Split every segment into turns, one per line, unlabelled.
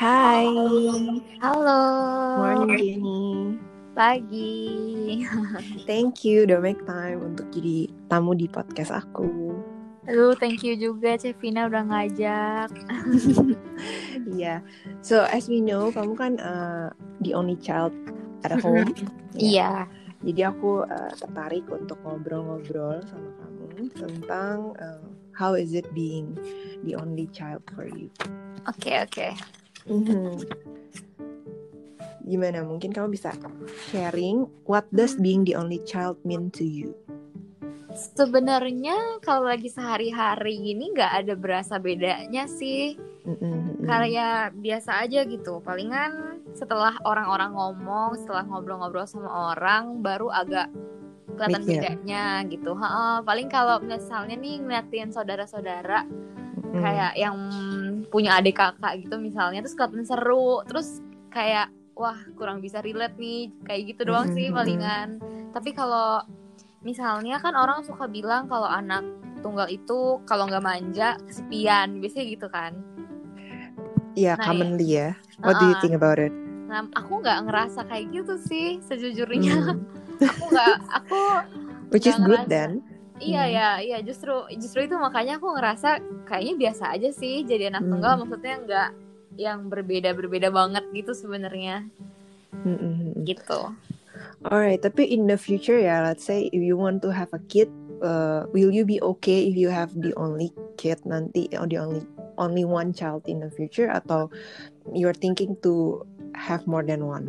Hai.
Halo.
Morning Jenny.
Pagi.
Thank you udah make time untuk jadi tamu di podcast aku.
Aduh, thank you juga Cevina udah ngajak.
Iya. yeah. So as we know, kamu kan uh, the only child at home.
Iya. yeah.
Jadi aku uh, tertarik untuk ngobrol-ngobrol sama kamu tentang uh, how is it being the only child for you.
Oke okay, oke. Okay.
Mm -hmm. Gimana? Mungkin kamu bisa sharing what does being the only child mean to you?
Sebenarnya kalau lagi sehari-hari ini nggak ada berasa bedanya sih. Mm-hmm. Kayak biasa aja gitu. Palingan setelah orang-orang ngomong, setelah ngobrol-ngobrol sama orang, baru agak kelihatan Mikir. bedanya gitu. Ha, paling kalau misalnya nih ngeliatin saudara-saudara mm. kayak yang punya adik kakak gitu misalnya, terus kelihatan seru, terus kayak wah kurang bisa relate nih, kayak gitu doang sih palingan. Tapi kalau misalnya kan orang suka bilang kalau anak tunggal itu kalau nggak manja kesepian biasanya gitu kan
Iya, yeah, nah, commonly ya. What uh, do you think about it?
Nah, aku nggak ngerasa kayak gitu sih sejujurnya. Hmm. aku nggak, aku.
Which is good then.
Iya hmm. ya, iya justru justru itu makanya aku ngerasa kayaknya biasa aja sih jadi anak hmm. tunggal maksudnya nggak yang berbeda berbeda banget gitu sebenarnya. Hmm. Gitu.
Alright, tapi in the future ya, let's say if you want to have a kid, uh, will you be okay if you have the only kid nanti or the only only one child in the future atau you're thinking to have more than one?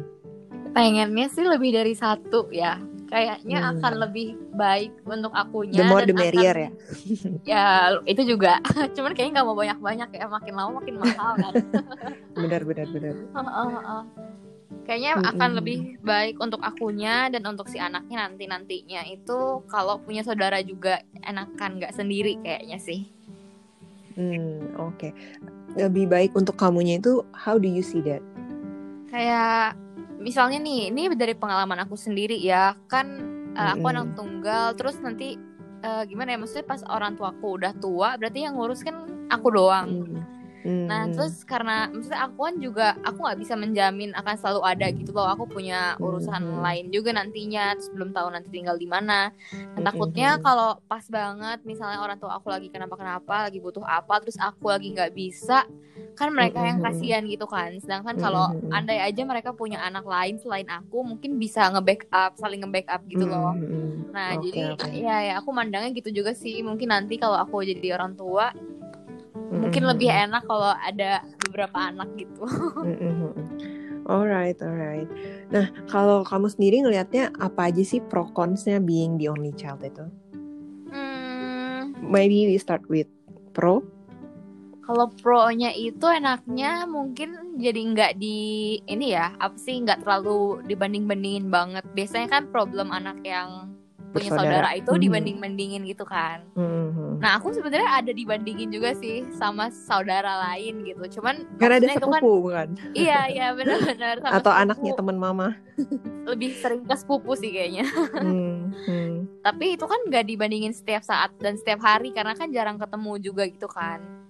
Pengennya sih lebih dari satu ya. Kayaknya hmm. akan lebih baik untuk akunya.
The more the merrier
ya. ya itu juga. Cuman kayaknya nggak mau banyak-banyak ya. Makin lama makin mahal kan.
benar benar benar.
Uh, uh, uh. Kayaknya hmm. akan lebih baik untuk akunya dan untuk si anaknya nanti nantinya itu kalau punya saudara juga enakan nggak sendiri kayaknya sih.
Hmm, oke. Okay. Lebih baik untuk kamunya itu how do you see that?
Kayak misalnya nih, ini dari pengalaman aku sendiri ya, kan uh, aku anak tunggal, terus nanti uh, gimana ya? Maksudnya pas orang tuaku udah tua, berarti yang ngurus kan aku doang. Hmm. Hmm. Nah terus karena maksudnya aku kan juga aku nggak bisa menjamin akan selalu ada gitu loh aku punya urusan hmm. lain juga nantinya terus belum tahu nanti tinggal di mana. Nah, takutnya hmm. kalau pas banget misalnya orang tua aku lagi kenapa-kenapa lagi butuh apa terus aku lagi nggak bisa kan mereka yang kasihan gitu kan. Sedangkan kalau andai aja mereka punya anak lain selain aku mungkin bisa nge-backup saling nge-backup gitu loh. Nah okay, jadi okay. ya ya aku mandangnya gitu juga sih mungkin nanti kalau aku jadi orang tua mungkin lebih enak kalau ada beberapa anak gitu.
alright, alright. Nah, kalau kamu sendiri ngelihatnya apa aja sih pro consnya being the only child itu? Hmm. Maybe we start with pro.
Kalau pro-nya itu enaknya mungkin jadi nggak di ini ya, apa sih nggak terlalu dibanding-bandingin banget. Biasanya kan problem anak yang punya saudara itu hmm. dibanding bandingin gitu kan. Hmm. Nah aku sebenarnya ada dibandingin juga sih sama saudara lain gitu. Cuman
karena ada sepupu kan, bukan?
Iya iya benar-benar.
Atau sepupu. anaknya teman mama.
Lebih sering ke sepupu sih kayaknya. Hmm. Hmm. Tapi itu kan nggak dibandingin setiap saat dan setiap hari karena kan jarang ketemu juga gitu kan.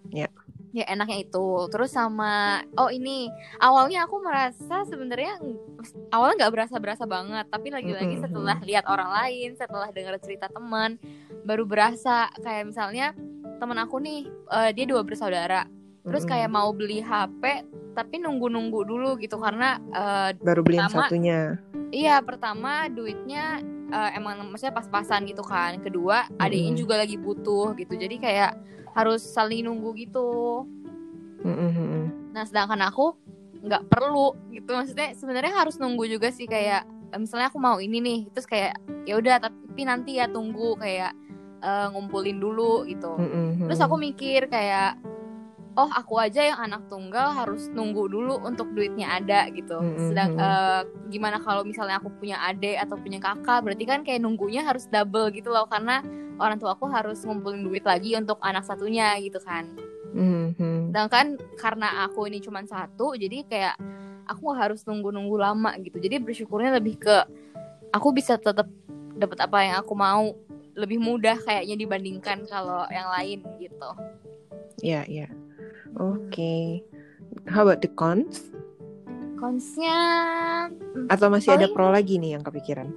Ya.
Ya enaknya itu. Terus sama oh ini awalnya aku merasa sebenarnya awalnya nggak berasa berasa banget tapi lagi-lagi setelah lihat orang lain setelah dengar cerita teman baru berasa kayak misalnya teman aku nih uh, dia dua bersaudara. Terus kayak mau beli HP tapi nunggu-nunggu dulu gitu karena uh,
baru beli satunya.
iya pertama duitnya uh, emang maksudnya pas-pasan gitu kan. Kedua adiknya juga lagi butuh gitu. Jadi kayak harus saling nunggu gitu. Mm-hmm. nah sedangkan aku nggak perlu gitu. Maksudnya sebenarnya harus nunggu juga sih kayak misalnya aku mau ini nih terus kayak ya udah tapi nanti ya tunggu kayak uh, ngumpulin dulu gitu. Mm-hmm. terus aku mikir kayak oh aku aja yang anak tunggal harus nunggu dulu untuk duitnya ada gitu. Mm-hmm. Sedang uh, gimana kalau misalnya aku punya adik atau punya kakak, berarti kan kayak nunggunya harus double gitu loh karena orang tua aku harus ngumpulin duit lagi untuk anak satunya gitu kan mm-hmm. sedangkan karena aku ini cuma satu jadi kayak aku harus nunggu-nunggu lama gitu jadi bersyukurnya lebih ke aku bisa tetap dapat apa yang aku mau lebih mudah kayaknya dibandingkan kalau yang lain gitu
ya yeah, ya yeah. Oke okay. how about the cons?
Consnya
atau masih paling... ada pro lagi nih yang kepikiran?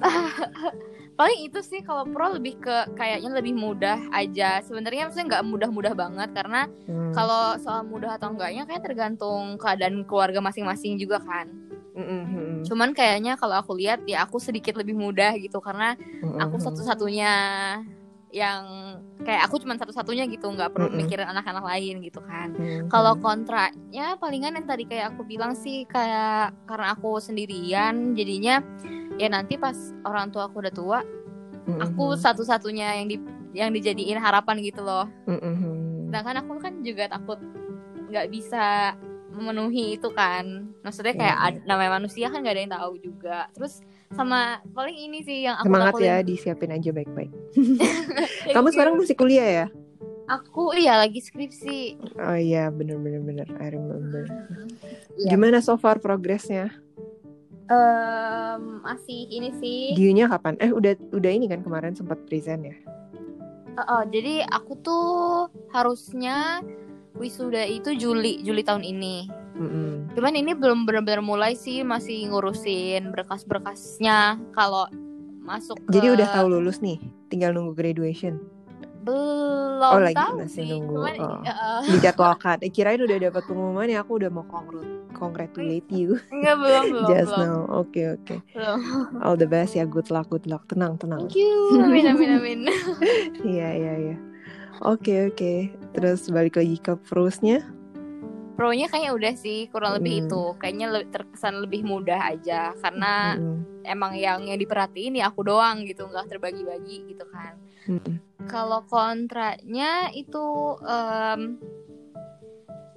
paling itu sih kalau pro lebih ke kayaknya lebih mudah aja. Sebenarnya maksudnya nggak mudah-mudah banget karena hmm. kalau soal mudah atau enggaknya kayak tergantung keadaan keluarga masing-masing juga kan. Mm-hmm. Cuman kayaknya kalau aku lihat ya aku sedikit lebih mudah gitu karena mm-hmm. aku satu-satunya yang kayak aku cuma satu-satunya gitu nggak perlu mm -hmm. mikirin anak-anak lain gitu kan mm -hmm. kalau kontraknya palingan yang tadi kayak aku bilang sih kayak karena aku sendirian jadinya ya nanti pas orang tua aku udah tua mm -hmm. aku satu-satunya yang di yang dijadiin harapan gitu loh mm -hmm. sedangkan aku kan juga takut nggak bisa memenuhi itu kan. Maksudnya kayak yeah. Iya. namanya manusia kan gak ada yang tahu juga. Terus sama paling ini sih yang aku
semangat ya disiapin aja baik-baik. Kamu sekarang masih kuliah ya?
Aku iya lagi skripsi.
Oh iya bener bener bener I remember. Yeah. gimana so far progresnya?
Um, masih ini sih.
Diunya kapan? Eh udah udah ini kan kemarin sempat present ya?
Uh, uh, jadi aku tuh harusnya wisuda itu Juli Juli tahun ini Mm-hmm. Cuman ini belum benar-benar mulai sih, masih ngurusin berkas-berkasnya. Kalau masuk.
Ke... Jadi udah tahu lulus nih, tinggal nunggu graduation.
Belum
oh, lagi
tahu
masih
sih.
nunggu. Cuman, oh. uh... Dijadwalkan. Eh, kirain udah dapat pengumuman ya, aku udah mau congratulate you.
Enggak belum belum.
Just
belum.
now. Oke okay, oke. Okay. All the best ya, good luck, good luck. Tenang tenang.
Thank you. Amin amin amin.
Iya iya iya. Oke oke. Terus balik lagi ke Frusnya
Pro-nya kayaknya udah sih kurang lebih hmm. itu. Kayaknya lebih terkesan lebih mudah aja karena hmm. emang yang yang diperhatiin ya aku doang gitu, nggak terbagi-bagi gitu kan. Hmm. Kalau kontraknya itu um,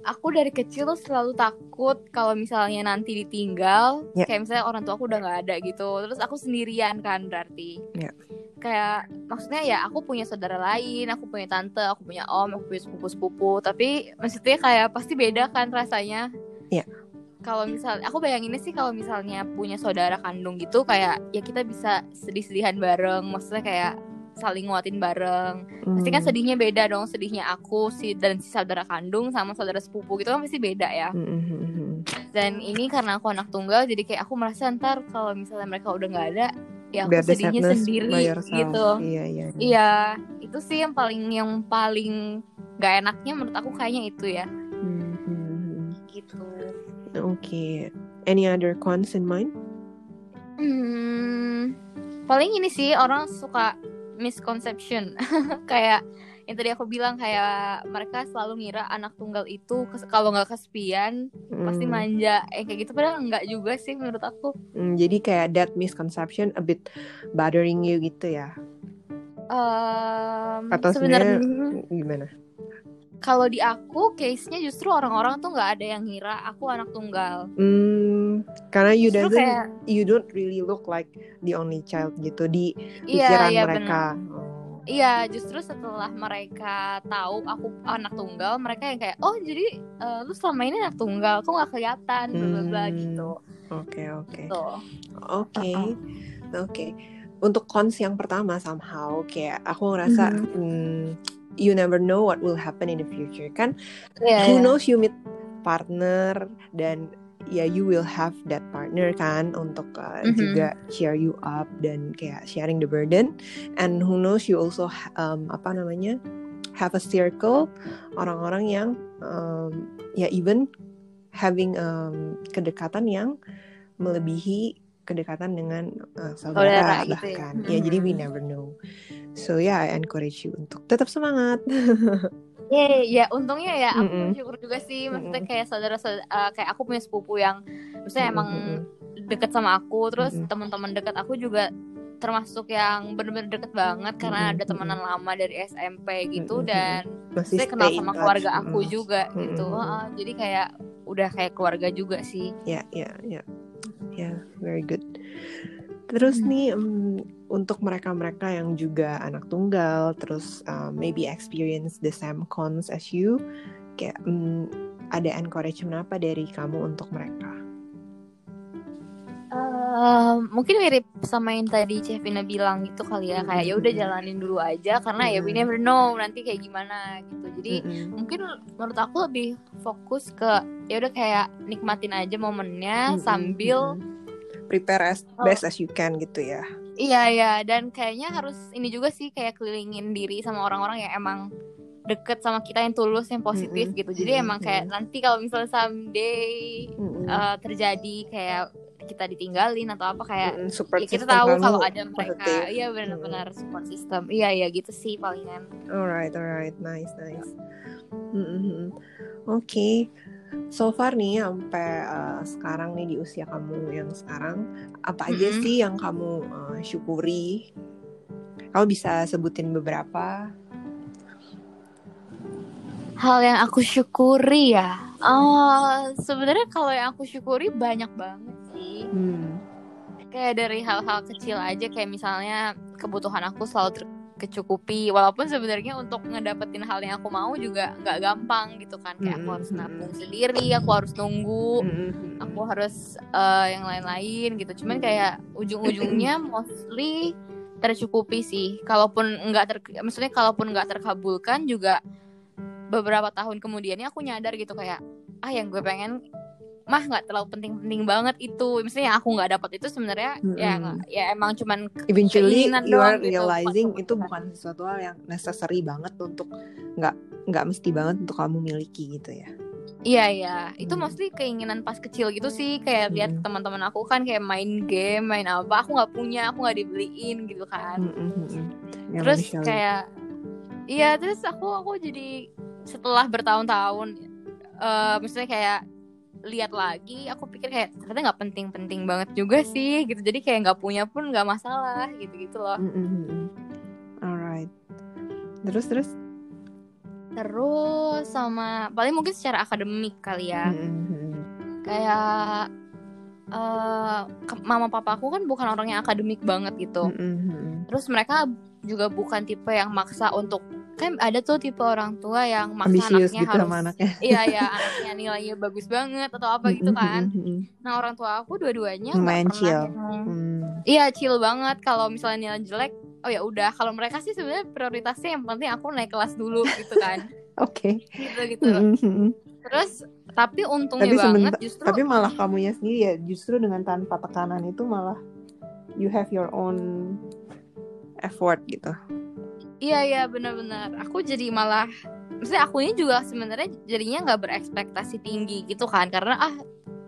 aku dari kecil tuh selalu takut kalau misalnya nanti ditinggal, yeah. kayak misalnya orang tua aku udah nggak ada gitu, terus aku sendirian kan berarti. Yeah kayak maksudnya ya aku punya saudara lain aku punya tante aku punya om aku punya sepupu sepupu tapi maksudnya kayak pasti beda kan rasanya
Iya.
kalau misal aku bayanginnya sih kalau misalnya punya saudara kandung gitu kayak ya kita bisa sedih-sedihan bareng maksudnya kayak saling nguatin bareng hmm. pasti kan hmm. sedihnya beda dong sedihnya aku si dan si saudara kandung sama saudara sepupu gitu kan pasti beda ya hmm, hmm, hmm. dan ini karena aku anak tunggal jadi kayak aku merasa ntar kalau misalnya mereka udah nggak ada ya aku Biar sedihnya sendiri gitu.
Iya, iya
iya. Iya itu sih yang paling yang paling gak enaknya menurut aku kayaknya itu ya. Hmm, hmm. gitu.
Oke okay. any other cons in mind?
Hmm, paling ini sih orang suka misconception. Kayak yang tadi aku bilang kayak mereka selalu ngira anak tunggal itu kalau nggak kesepian hmm. pasti manja eh kayak gitu padahal nggak juga sih menurut aku
hmm, jadi kayak that misconception a bit bothering you gitu ya
um,
atau sebenarnya gimana
kalau di aku case-nya justru orang-orang tuh nggak ada yang ngira aku anak tunggal.
Hmm, karena you justru doesn't kayak, you don't really look like the only child gitu di iya, pikiran iya, mereka. Bener.
Iya, justru setelah mereka tahu aku anak tunggal, mereka yang kayak, oh jadi uh, lu selama ini anak tunggal, kok nggak kelihatan, bla bla
hmm.
gitu.
Oke oke. Oke oke. Untuk cons yang pertama somehow kayak aku ngerasa, mm -hmm. hmm, you never know what will happen in the future kan. Yeah, Who yeah. knows you meet partner dan ya you will have that partner kan untuk uh, mm-hmm. juga cheer you up dan kayak sharing the burden and who knows you also um, apa namanya have a circle orang-orang yang um, ya even having um, kedekatan yang melebihi kedekatan dengan uh, saudara gitu ya. bahkan ya. ya jadi we mm-hmm. never know so yeah I encourage you untuk tetap semangat
Iya, yeah, ya untungnya ya aku mm -hmm. bersyukur juga sih. Maksudnya kayak saudara-saudara uh, kayak aku punya sepupu yang maksudnya mm emang deket sama aku, terus mm -hmm. teman-teman deket aku juga termasuk yang bener-bener deket banget karena ada temenan lama dari SMP gitu dan Masih saya kenal sama keluarga aku mm. juga gitu. Uh, jadi kayak udah kayak keluarga juga sih.
Ya, ya, ya. Ya, very good. Terus hmm. nih um, untuk mereka-mereka yang juga anak tunggal, terus um, maybe experience the same cons as you, kayak um, ada encouragement apa dari kamu untuk mereka?
Uh, mungkin mirip sama yang tadi Cevina bilang gitu kali ya kayak ya udah jalanin dulu aja karena ya we never know nanti kayak gimana gitu jadi mm-hmm. mungkin menurut aku lebih fokus ke ya udah kayak nikmatin aja momennya mm-hmm. sambil
prepare as best as you can gitu ya.
Iya iya. Dan kayaknya harus ini juga sih kayak kelilingin diri sama orang-orang yang emang deket sama kita yang tulus yang positif mm-hmm. gitu. Jadi emang kayak nanti kalau misalnya someday mm-hmm. uh, terjadi kayak kita ditinggalin atau apa kayak mm, support ya kita tahu kalau ada mereka. iya benar-benar support system. Iya iya gitu sih palingan.
Alright alright. Nice nice. Mm -hmm. oke okay. So far nih sampai uh, sekarang nih di usia kamu yang sekarang apa aja mm -hmm. sih yang kamu uh, syukuri kamu bisa sebutin beberapa
hal yang aku syukuri ya Oh, sebenarnya kalau yang aku syukuri banyak banget sih. Hmm. Kayak dari hal-hal kecil aja kayak misalnya kebutuhan aku selalu terkecukupi walaupun sebenarnya untuk ngedapetin hal yang aku mau juga nggak gampang gitu kan. Kayak aku harus nabung sendiri aku harus nunggu hmm. aku harus uh, yang lain-lain gitu. Cuman kayak ujung-ujungnya mostly tercukupi sih. Kalaupun nggak ter maksudnya kalaupun nggak terkabulkan juga beberapa tahun kemudiannya aku nyadar gitu kayak ah yang gue pengen mah nggak terlalu penting-penting banget itu misalnya aku nggak dapat itu sebenarnya mm -hmm. ya ya emang cuman
eventually you are gitu, realizing itu bukan sesuatu hal yang necessary banget untuk nggak nggak mesti banget untuk kamu miliki gitu ya
Iya iya, itu hmm. mostly keinginan pas kecil gitu sih kayak lihat hmm. teman-teman aku kan kayak main game, main apa, aku nggak punya, aku nggak dibeliin gitu kan. Hmm, hmm, hmm. Ya, terus kayak, iya terus aku aku jadi setelah bertahun-tahun uh, maksudnya kayak lihat lagi aku pikir kayak ternyata nggak penting-penting banget juga sih gitu jadi kayak nggak punya pun nggak masalah gitu gitu loh mm -hmm.
alright terus terus
terus sama paling mungkin secara akademik kali ya mm -hmm. kayak uh, mama papa aku kan bukan orang yang akademik banget gitu mm -hmm. terus mereka juga bukan tipe yang maksa untuk kan ada tuh tipe orang tua yang maksa Ambisius anaknya gitu harus anaknya. iya ya anaknya nilainya bagus banget atau apa gitu kan. nah orang tua aku dua-duanya
main chill.
hmm. iya chill banget. Kalau misalnya nilai jelek oh ya udah. Kalau mereka sih sebenarnya prioritasnya yang penting aku naik kelas dulu gitu kan.
Oke. Okay.
gitu. Gitu terus tapi untungnya tapi banget justru
tapi malah kamunya sendiri ya justru dengan tanpa tekanan itu malah you have your own effort gitu
Iya iya benar-benar. Aku jadi malah, maksudnya aku ini juga sebenarnya jadinya nggak berekspektasi tinggi gitu kan, karena ah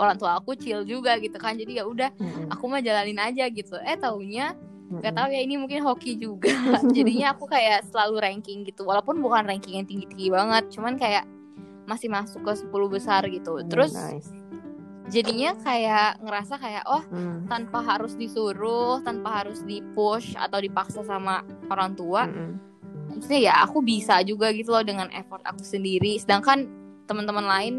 orang tua aku chill juga gitu kan, jadi ya udah aku mah jalanin aja gitu. Eh taunya nggak tahu ya ini mungkin hoki juga. jadinya aku kayak selalu ranking gitu, walaupun bukan ranking yang tinggi-tinggi banget, cuman kayak masih masuk ke 10 besar gitu. Hmm, Terus nice jadinya kayak ngerasa kayak oh hmm. tanpa harus disuruh tanpa harus dipush atau dipaksa sama orang tua hmm. maksudnya ya aku bisa juga gitu loh dengan effort aku sendiri sedangkan teman-teman lain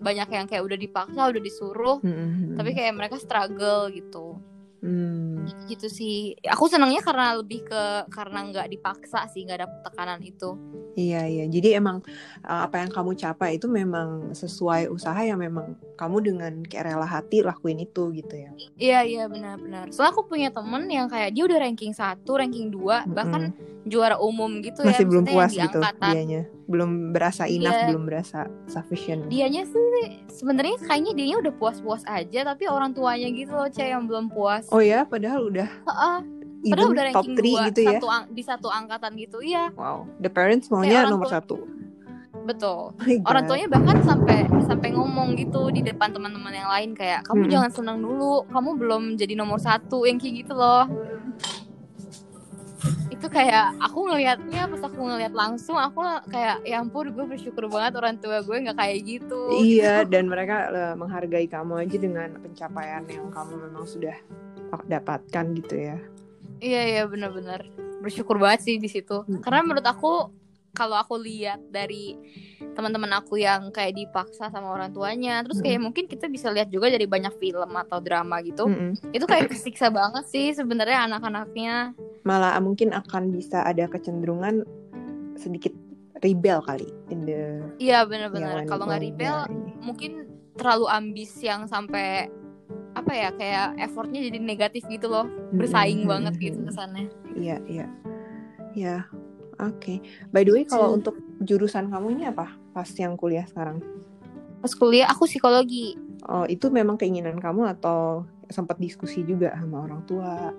banyak yang kayak udah dipaksa udah disuruh hmm. tapi kayak mereka struggle gitu Hmm. Gitu sih. Aku senangnya karena lebih ke karena nggak dipaksa sih nggak ada tekanan itu.
Iya iya. Jadi emang uh, apa yang kamu capai itu memang sesuai usaha yang memang kamu dengan kayak rela hati lakuin itu gitu ya.
Iya iya. Benar-benar soalnya aku punya temen yang kayak dia udah ranking satu ranking dua -hmm. bahkan juara umum gitu
masih ya. Masih belum puas gitu dianya belum berasa enough yeah. belum berasa sufficient.
Dianya sih sebenarnya kayaknya dia udah puas-puas aja tapi orang tuanya gitu loh cewek yang belum puas.
Oh ya padahal udah
uh -uh. Padahal udah top ranking 3 gitu ya. satu di satu angkatan gitu iya.
Wow the parents maunya nomor tua, satu.
Betul. Oh orang tuanya bahkan sampai sampai ngomong gitu di depan teman-teman yang lain kayak kamu hmm. jangan senang dulu kamu belum jadi nomor satu yang kayak gitu loh itu kayak aku ngelihatnya pas aku ngelihat langsung aku kayak ya ampun gue bersyukur banget orang tua gue nggak kayak gitu.
Iya dan mereka uh, menghargai kamu aja dengan pencapaian yang kamu memang sudah dapatkan gitu ya.
Iya iya benar-benar bersyukur banget sih di situ. Hmm. karena menurut aku kalau aku lihat dari teman-teman aku yang kayak dipaksa sama orang tuanya terus kayak mm. mungkin kita bisa lihat juga dari banyak film atau drama gitu mm itu kayak kesiksa banget sih sebenarnya anak-anaknya.
Malah mungkin akan bisa ada kecenderungan sedikit rebel kali in the
iya benar-benar kalau nggak rebel mungkin terlalu ambis yang sampai apa ya kayak effortnya jadi negatif gitu loh. Bersaing hmm, banget gitu kesannya.
Iya iya. Ya oke okay. by the way kalau untuk jurusan kamu ini apa pas yang kuliah sekarang
pas kuliah aku psikologi
oh itu memang keinginan kamu atau sempat diskusi juga sama orang tua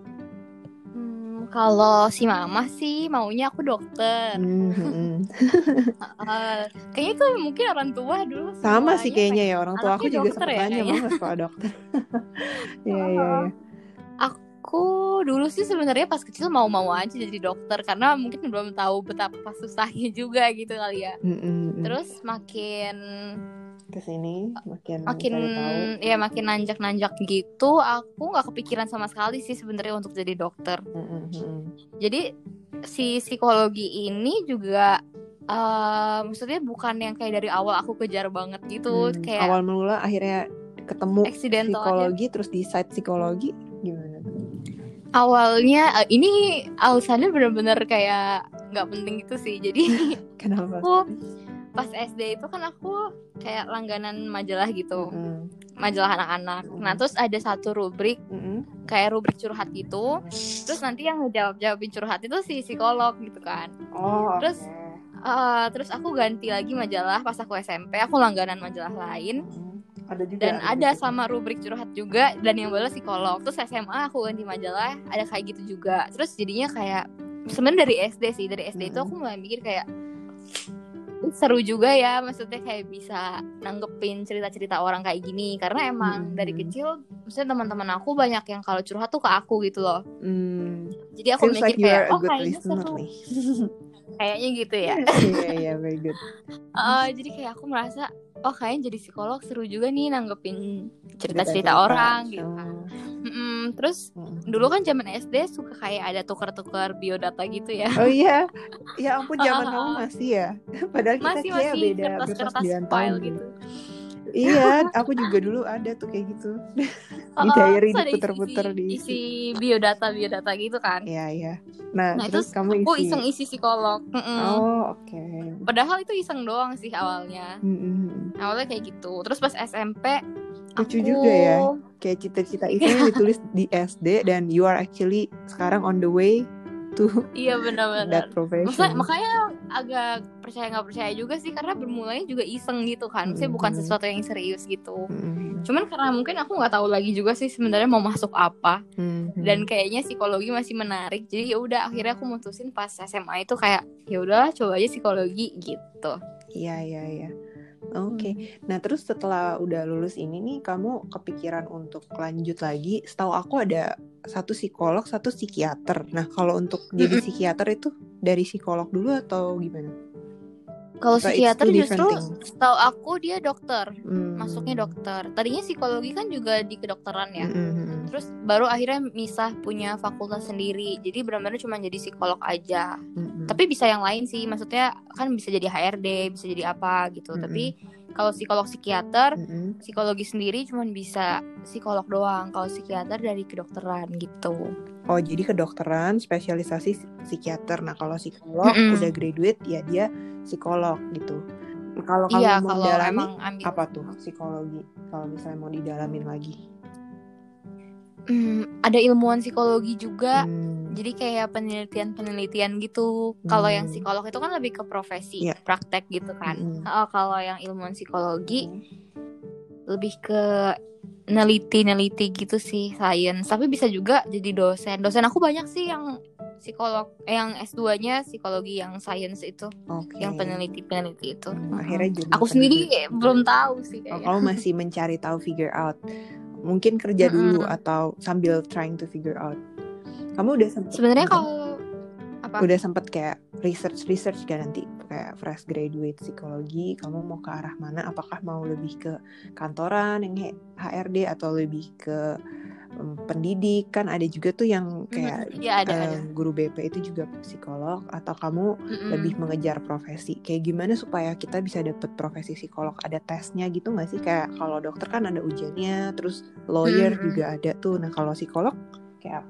kalau si mama sih maunya aku dokter. Mm-hmm. uh, kayaknya tuh mungkin orang tua dulu.
Sama sih kayaknya ya orang tua aku juga sempat ya, nanya mau sekolah dokter. Iya iya.
Aku dulu sih sebenarnya pas kecil mau-mau aja jadi dokter karena mungkin belum tahu betapa susahnya juga gitu kali ya. Mm-hmm. Terus makin
ke sini makin
makin tahu. ya makin nanjak-nanjak gitu aku nggak kepikiran sama sekali sih sebenarnya untuk jadi dokter mm-hmm. jadi si psikologi ini juga uh, maksudnya bukan yang kayak dari awal aku kejar banget gitu hmm, kayak
awal mula akhirnya ketemu psikologi aja. terus di site psikologi gimana
awalnya uh, ini alasannya bener-bener kayak nggak penting gitu sih. Jadi
kenapa?
aku pas SD itu kan aku kayak langganan majalah gitu. Mm. majalah anak-anak. Mm. nah terus ada satu rubrik mm. kayak rubrik curhat gitu terus nanti yang ngejawab jawabin curhat itu si psikolog gitu kan.
Oh,
terus uh, terus aku ganti lagi majalah pas aku SMP aku langganan majalah lain
ada juga,
dan ada, ada sama rubrik curhat juga dan yang balas psikolog terus SMA aku ganti majalah ada kayak gitu juga. Terus jadinya kayak sebenarnya dari SD sih dari SD itu aku mulai mikir kayak seru juga ya maksudnya kayak bisa nanggepin cerita-cerita orang kayak gini. Karena emang hmm. dari kecil maksudnya teman-teman aku banyak yang kalau curhat tuh ke aku gitu loh. Hmm. jadi aku Seems mikir like kayak oh kayaknya seru. kayaknya gitu ya.
Iya iya very good.
Uh, jadi kayak aku merasa oh kayaknya jadi psikolog seru juga nih nanggepin cerita-cerita orang gitu. kan Mm-mm, terus mm-hmm. dulu kan zaman SD suka kayak ada tukar-tukar biodata gitu ya.
Oh iya. Ya ampun zaman kamu masih ya. Padahal kita masih,
masih,
beda
kertas, kertas file gitu, gitu
iya, aku juga dulu ada tuh kayak gitu. di diary diputer-puter di
isi biodata biodata gitu kan.
Iya, iya. Nah,
nah terus kamu aku iseng isi psikolog.
Mm -mm. Oh, oke. Okay.
Padahal itu iseng doang sih awalnya. Mm -hmm. Awalnya kayak gitu. Terus pas SMP
lucu aku... juga ya kayak cita-cita itu ditulis di SD dan you are actually sekarang on the way to
iya benar-benar Maksudnya, makanya agak percaya nggak percaya juga sih karena bermulanya juga iseng gitu kan maksudnya mm -hmm. bukan sesuatu yang serius gitu mm -hmm. cuman karena mungkin aku nggak tahu lagi juga sih sebenarnya mau masuk apa mm -hmm. dan kayaknya psikologi masih menarik jadi ya udah akhirnya aku mutusin pas SMA itu kayak ya udah coba aja psikologi gitu
iya iya iya Oke, okay. hmm. nah terus setelah udah lulus ini nih, kamu kepikiran untuk lanjut lagi? Setahu aku ada satu psikolog, satu psikiater. Nah, kalau untuk jadi psikiater itu dari psikolog dulu atau gimana?
Kalau psikiater justru setahu aku dia dokter, hmm. masuknya dokter. Tadinya psikologi kan juga di kedokteran ya. Hmm. hmm, hmm. Terus baru akhirnya misah punya fakultas sendiri. Jadi benar-benar cuma jadi psikolog aja. Hmm. Tapi bisa yang lain sih. Maksudnya kan bisa jadi HRD, bisa jadi apa gitu. Hmm. Tapi kalau psikolog psikiater, hmm. psikologi sendiri cuma bisa psikolog doang. Kalau psikiater dari kedokteran gitu.
Oh, jadi kedokteran spesialisasi psikiater. Nah, kalau psikolog mm -hmm. udah graduate ya dia psikolog gitu. Kalau kamu iya, mau dalami apa tuh psikologi? Kalau misalnya mau didalamin lagi?
Hmm, ada ilmuwan psikologi juga. Hmm. Jadi kayak penelitian-penelitian gitu. Hmm. Kalau yang hmm. psikolog itu kan lebih ke profesi, yeah. praktek gitu kan. Hmm. Oh, kalau yang ilmuwan psikologi hmm. lebih ke neliti-neliti gitu sih, science. Tapi bisa juga jadi dosen. Dosen aku banyak sih yang psikolog eh, yang S2-nya psikologi yang science itu. Okay. Yang peneliti-peneliti itu. Hmm,
akhirnya jadi
Aku sendiri belum tahu sih
kayaknya. Oh, kamu masih mencari tahu figure out mungkin kerja dulu mm-hmm. atau sambil trying to figure out. Kamu udah sempet
sebenarnya kalau apa?
Udah sempet kayak research research kan nanti? Kayak fresh graduate psikologi kamu mau ke arah mana? Apakah mau lebih ke kantoran yang HRD atau lebih ke um, pendidik kan ada juga tuh yang kayak
mm, ya, ada, uh, ada.
guru BP itu juga psikolog atau kamu mm-hmm. lebih mengejar profesi kayak gimana supaya kita bisa dapet profesi psikolog ada tesnya gitu nggak sih kayak kalau dokter kan ada ujiannya terus lawyer mm-hmm. juga ada tuh nah kalau psikolog kayak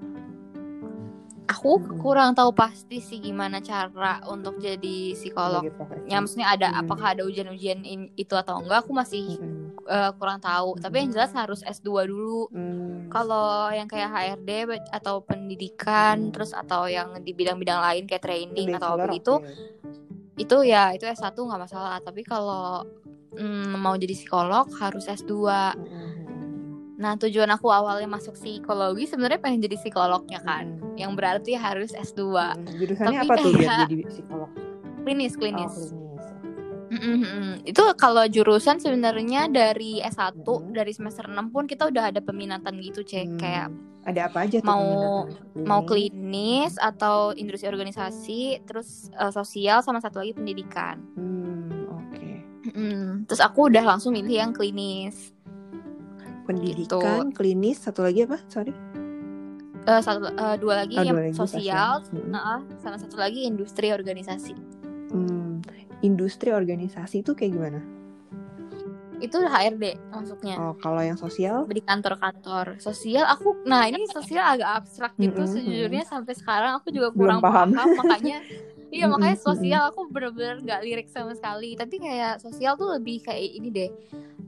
aku hmm. kurang tahu pasti sih gimana cara untuk jadi psikolog. Ya maksudnya ada hmm. apakah ada ujian-ujian itu atau enggak? Aku masih hmm. uh, kurang tahu hmm. tapi yang jelas harus S2 dulu hmm. kalau yang kayak HRD atau pendidikan hmm. terus atau yang di bidang-bidang lain kayak training atau apa gitu itu ya itu S1 nggak masalah tapi kalau mm, mau jadi psikolog harus S2 hmm. Nah, tujuan aku awalnya masuk psikologi sebenarnya pengen jadi psikolognya kan. Hmm. Yang berarti harus S2. Hmm.
Jurusannya Tapi apa tuh biar jadi psikolog?
Klinis, klinis. Oh, klinis. Mm-hmm. Itu kalau jurusan sebenarnya dari S1 mm-hmm. dari semester 6 pun kita udah ada peminatan gitu, Cek. Hmm. Kayak
ada apa aja tuh
mau klinis. mau klinis atau industri organisasi, terus uh, sosial sama satu lagi pendidikan.
Hmm, oke. Okay.
Mm-hmm. Terus aku udah langsung milih yang klinis
pendidikan gitu. klinis satu lagi apa sorry
uh, satu uh, dua lagi oh, yang dua lagi sosial hmm. uh, sama satu lagi industri organisasi
hmm, industri organisasi itu kayak gimana
itu HRD masuknya.
Oh, kalau yang sosial?
Di kantor-kantor. Sosial aku nah ini sosial agak abstrak gitu mm -hmm. sejujurnya sampai sekarang aku juga kurang Belum paham. paham makanya Iya makanya sosial aku bener-bener gak lirik sama sekali. Tapi kayak sosial tuh lebih kayak ini deh.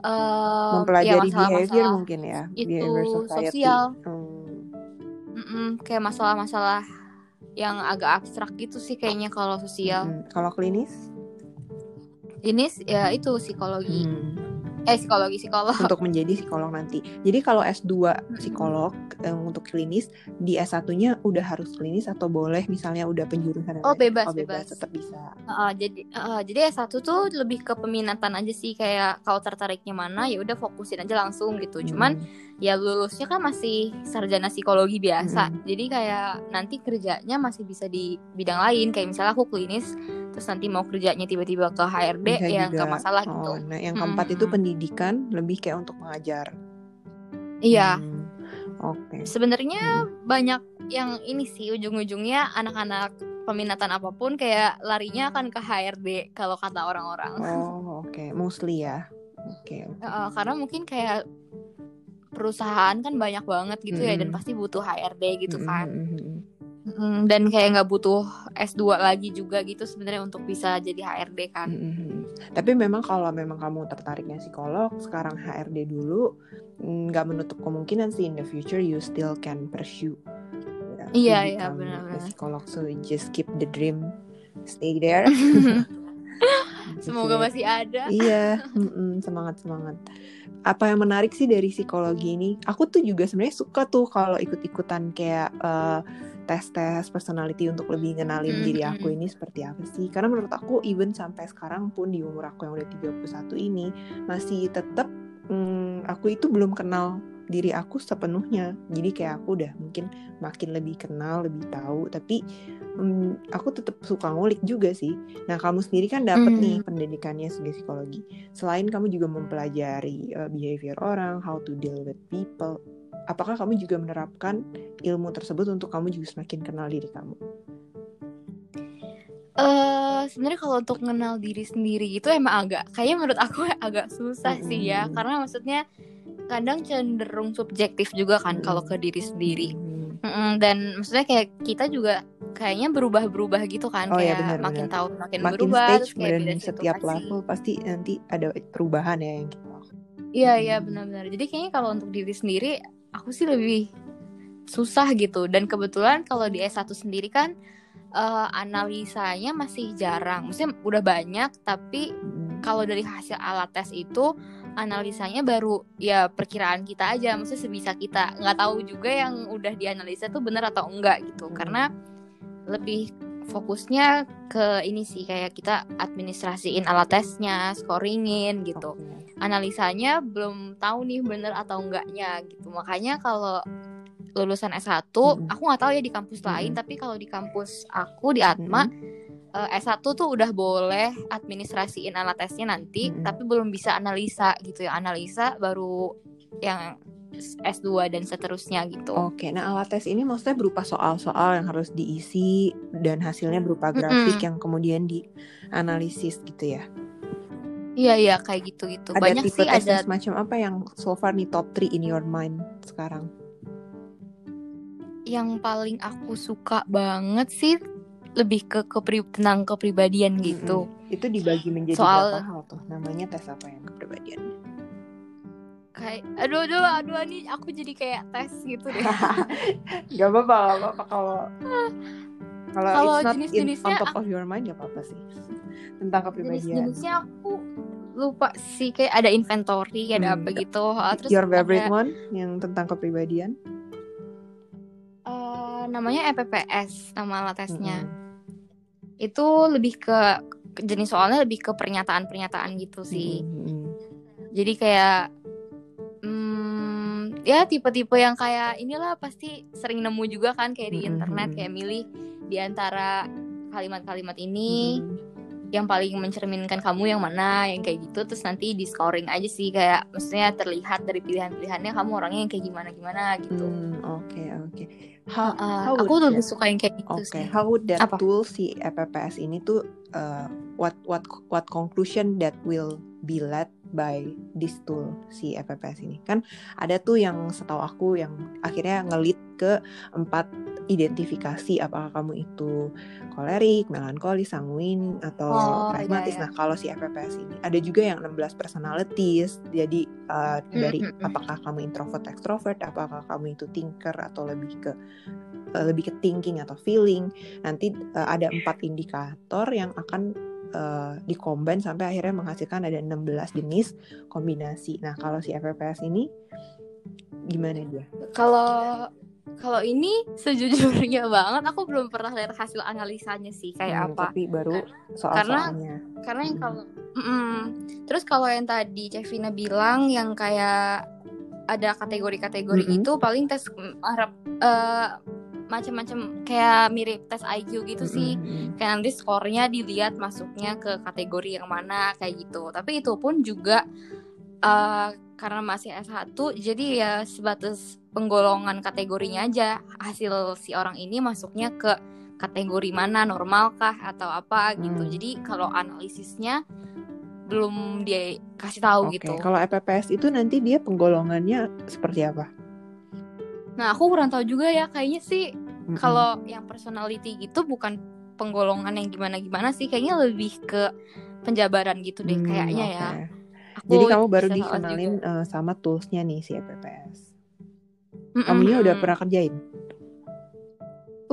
Uh, Mempelajari ya, masalah, behavior mungkin ya.
Itu sosial. Hmm. Mm -mm, kayak masalah-masalah yang agak abstrak gitu sih kayaknya kalau sosial. Hmm.
Kalau klinis?
Klinis ya itu psikologi. Hmm eh psikologi psikolog
untuk menjadi psikolog nanti. Jadi kalau S2 psikolog um, untuk klinis di S1-nya udah harus klinis atau boleh misalnya udah penjurusan
Oh, bebas, oh, bebas,
bebas, tetap bisa.
Uh, jadi uh, jadi S1 tuh lebih ke peminatan aja sih kayak kalau tertariknya mana ya udah fokusin aja langsung gitu. Hmm. Cuman ya lulusnya kan masih sarjana psikologi biasa. Hmm. Jadi kayak nanti kerjanya masih bisa di bidang lain kayak misalnya aku klinis terus nanti mau kerjanya tiba-tiba ke HRD Bisa ya nggak masalah gitu. oh,
gitu. Nah, yang keempat hmm. itu pendidikan lebih kayak untuk mengajar.
Iya. Hmm. Oke. Okay. Sebenarnya hmm. banyak yang ini sih ujung-ujungnya anak-anak peminatan apa pun kayak larinya akan ke HRD kalau kata orang-orang.
Oh, oke. Okay. Mostly ya. Oke. Okay, okay.
uh, karena mungkin kayak perusahaan kan banyak banget gitu hmm. ya dan pasti butuh HRD gitu kan. Hmm. Mm, dan kayak nggak butuh S2 lagi juga gitu sebenarnya untuk bisa jadi HRD kan.
Mm-hmm. Tapi memang kalau memang kamu tertariknya psikolog, sekarang HRD dulu, nggak menutup kemungkinan sih in the future you still can pursue.
Iya iya benar-benar.
Psikolog so just keep the dream, stay there.
Semoga masih ada.
Iya, mm-mm, semangat semangat. Apa yang menarik sih dari psikologi ini? Aku tuh juga sebenarnya suka tuh kalau ikut-ikutan kayak uh, tes-tes personality untuk lebih ngenalin mm -hmm. diri aku ini seperti apa sih. Karena menurut aku even sampai sekarang pun di umur aku yang udah 31 ini masih tetap mm, aku itu belum kenal diri aku sepenuhnya. Jadi kayak aku udah mungkin makin lebih kenal lebih tahu. Tapi mm, aku tetap suka ngulik juga sih. Nah kamu sendiri kan dapat mm. nih pendidikannya sebagai psikologi. Selain kamu juga mempelajari uh, behavior orang how to deal with people apakah kamu juga menerapkan ilmu tersebut untuk kamu juga semakin kenal diri kamu?
Uh, sebenarnya kalau untuk mengenal diri sendiri itu emang agak kayaknya menurut aku agak susah mm -hmm. sih ya karena maksudnya kadang cenderung subjektif juga kan mm -hmm. kalau ke diri sendiri mm -hmm. dan maksudnya kayak kita juga kayaknya berubah-berubah gitu kan
oh,
kayak
ya, benar,
makin tahun makin,
makin
berubah
stage dan setiap level pasti nanti ada perubahan ya yang kita
Iya iya benar-benar. Jadi kayaknya kalau untuk diri sendiri aku sih lebih susah gitu. Dan kebetulan kalau di S1 sendiri kan uh, analisanya masih jarang. Maksudnya udah banyak tapi kalau dari hasil alat tes itu analisanya baru ya perkiraan kita aja. Maksudnya sebisa kita. Nggak tahu juga yang udah dianalisa tuh benar atau enggak gitu. Karena lebih fokusnya ke ini sih kayak kita administrasiin alat tesnya, scoringin gitu. Analisanya belum tahu nih bener atau enggaknya gitu. Makanya kalau lulusan S1, hmm. aku nggak tahu ya di kampus hmm. lain, tapi kalau di kampus aku di Atma hmm. uh, eh, S1 tuh udah boleh administrasiin alat tesnya nanti, hmm. tapi belum bisa analisa gitu ya. Analisa baru yang S2 dan seterusnya gitu.
Oke, nah alat tes ini maksudnya berupa soal-soal yang harus diisi dan hasilnya berupa grafik mm -hmm. yang kemudian dianalisis gitu ya.
Iya iya kayak gitu gitu.
Ada Banyak tipe sih tes ada semacam apa yang so far nih top 3 in your mind sekarang?
Yang paling aku suka banget sih lebih ke kepri tentang kepribadian gitu.
Mm -hmm. Itu dibagi menjadi Soal... berapa hal tuh? Namanya tes apa yang kepribadian?
Kayak aduh aduh aduh ini aku jadi kayak tes gitu deh.
Gak apa-apa gak apa-apa kalau
kalau jenis-jenisnya
on top of your mind gak apa-apa sih. Tentang kepribadian.
Jenis-jenisnya aku lupa sih kayak ada inventory ada hmm. apa gitu.
Terus your favorite ada, one yang tentang kepribadian?
Uh, namanya EPPS nama alat tesnya hmm. itu lebih ke jenis soalnya lebih ke pernyataan-pernyataan gitu sih. Hmm. jadi kayak hmm, ya tipe-tipe yang kayak inilah pasti sering nemu juga kan kayak di hmm. internet kayak milih di antara kalimat-kalimat ini hmm. yang paling mencerminkan kamu yang mana yang kayak gitu terus nanti di scoring aja sih kayak maksudnya terlihat dari pilihan-pilihannya kamu orangnya yang kayak gimana gimana gitu.
Oke hmm, oke. Okay, okay.
How, uh, how aku lebih suka yang kayak gitu okay.
sih. How would that Apa? tool si EPPS ini tuh uh, what what what conclusion that will be led by this tool si FPPS ini kan ada tuh yang setahu aku yang akhirnya ngelit ke empat identifikasi apakah kamu itu kolerik, melankolis, sanguin atau oh, pragmatis. Iya, iya. Nah kalau si FPPS ini ada juga yang 16 personalities. Jadi uh, dari mm -hmm. apakah kamu introvert, extrovert, apakah kamu itu thinker atau lebih ke uh, lebih ke thinking atau feeling. Nanti uh, ada empat indikator yang akan uh, dikombin sampai akhirnya menghasilkan ada 16 jenis kombinasi. Nah, kalau si FPPS ini gimana dia?
Kalau kalau ini sejujurnya banget aku belum pernah lihat hasil analisanya sih kayak hmm, apa.
Tapi baru soal
karena karena yang kalau mm, terus kalau yang tadi Cevina bilang yang kayak ada kategori-kategori mm -hmm. itu paling tes harap uh, macam-macam kayak mirip tes IQ gitu sih. Mm-hmm. Kayak nanti skornya dilihat masuknya ke kategori yang mana kayak gitu. Tapi itu pun juga uh, karena masih S1 jadi ya sebatas penggolongan kategorinya aja. Hasil si orang ini masuknya ke kategori mana normal kah atau apa gitu. Mm. Jadi kalau analisisnya belum dia kasih tahu okay. gitu.
Kalau EPPS itu nanti dia penggolongannya seperti apa?
Nah, aku kurang tahu juga ya. Kayaknya sih mm-hmm. kalau yang personality gitu bukan penggolongan yang gimana-gimana sih. Kayaknya lebih ke penjabaran gitu deh mm, kayaknya okay. ya.
Aku Jadi kamu baru dikenalin uh, sama toolsnya nih si EPPS. Mm-mm. Kamunya udah pernah kerjain?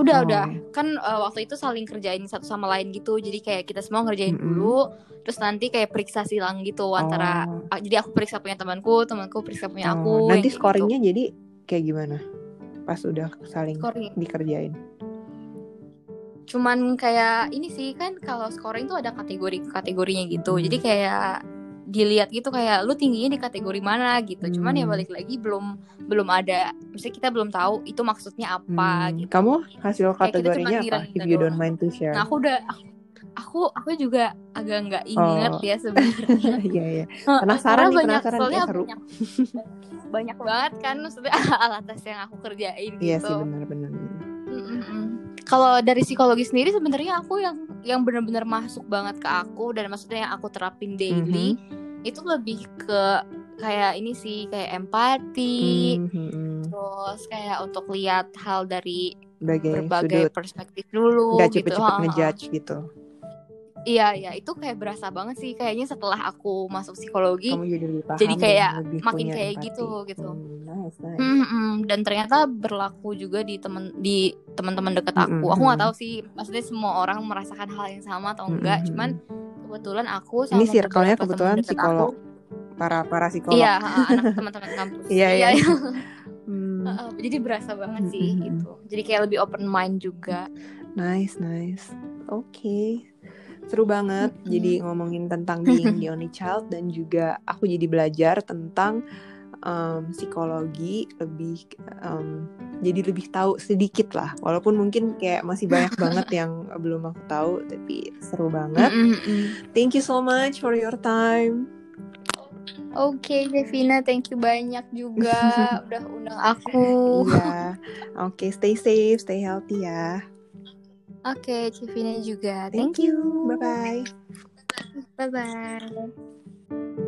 Udah, oh. udah. Kan uh, waktu itu saling kerjain satu sama lain gitu. Jadi kayak kita semua ngerjain mm -hmm. dulu, terus nanti kayak periksa silang gitu oh. antara uh, jadi aku periksa punya temanku, temanku periksa punya oh. aku.
Nanti scoringnya gitu. jadi kayak gimana? Pas udah saling scoring. dikerjain.
Cuman kayak ini sih kan kalau scoring tuh ada kategori-kategorinya gitu. Hmm. Jadi kayak dilihat gitu kayak lu tingginya di kategori mana gitu. Hmm. Cuman ya hmm. balik lagi belum belum ada, mesti kita belum tahu itu maksudnya apa hmm. gitu.
Kamu hasil kategorinya apa? If you don't mind to share.
Nah, aku udah aku aku juga agak nggak inget oh. ya sebenarnya.
Iya iya. Penasaran nih,
banyak,
penasaran
soalnya seru. Banyak, banyak banget kan maksudnya alat tes yang aku kerjain
iya
gitu.
Iya sih benar-benar.
Kalau dari psikologi sendiri sebenarnya aku yang yang benar-benar masuk banget ke aku dan maksudnya yang aku terapin daily mm-hmm. itu lebih ke kayak ini sih kayak empati, mm-hmm. terus kayak untuk lihat hal dari Bagai berbagai sudut. perspektif dulu
Gak gitu. cepet-cepet ngejudge gitu.
Iya iya itu kayak berasa banget sih kayaknya setelah aku masuk psikologi
Kamu jadi, lebih paham
jadi kayak makin kayak empati. gitu gitu. Hmm, nice, nice. Hmm, hmm, dan ternyata berlaku juga di temen di teman-teman dekat aku. Hmm, aku nggak tahu sih maksudnya semua orang merasakan hal yang sama atau enggak hmm, cuman kebetulan aku
sama ini circle-nya kebetulan psikolog aku, para para psikolog.
Iya anak teman-teman kampus.
Iya iya, iya.
hmm. uh, jadi berasa banget sih hmm. gitu. Jadi kayak lebih open mind juga.
Nice nice. Oke. okay seru banget mm-hmm. jadi ngomongin tentang being the only child dan juga aku jadi belajar tentang um, psikologi lebih um, jadi lebih tahu sedikit lah walaupun mungkin kayak masih banyak banget yang belum aku tahu tapi seru banget mm-hmm. thank you so much for your time
Oke, okay, Devina, thank you banyak juga udah undang aku.
Iya. Oke, okay, stay safe, stay healthy ya.
Oke, okay, Civina juga.
Thank, Thank you. you. Bye bye.
Bye bye.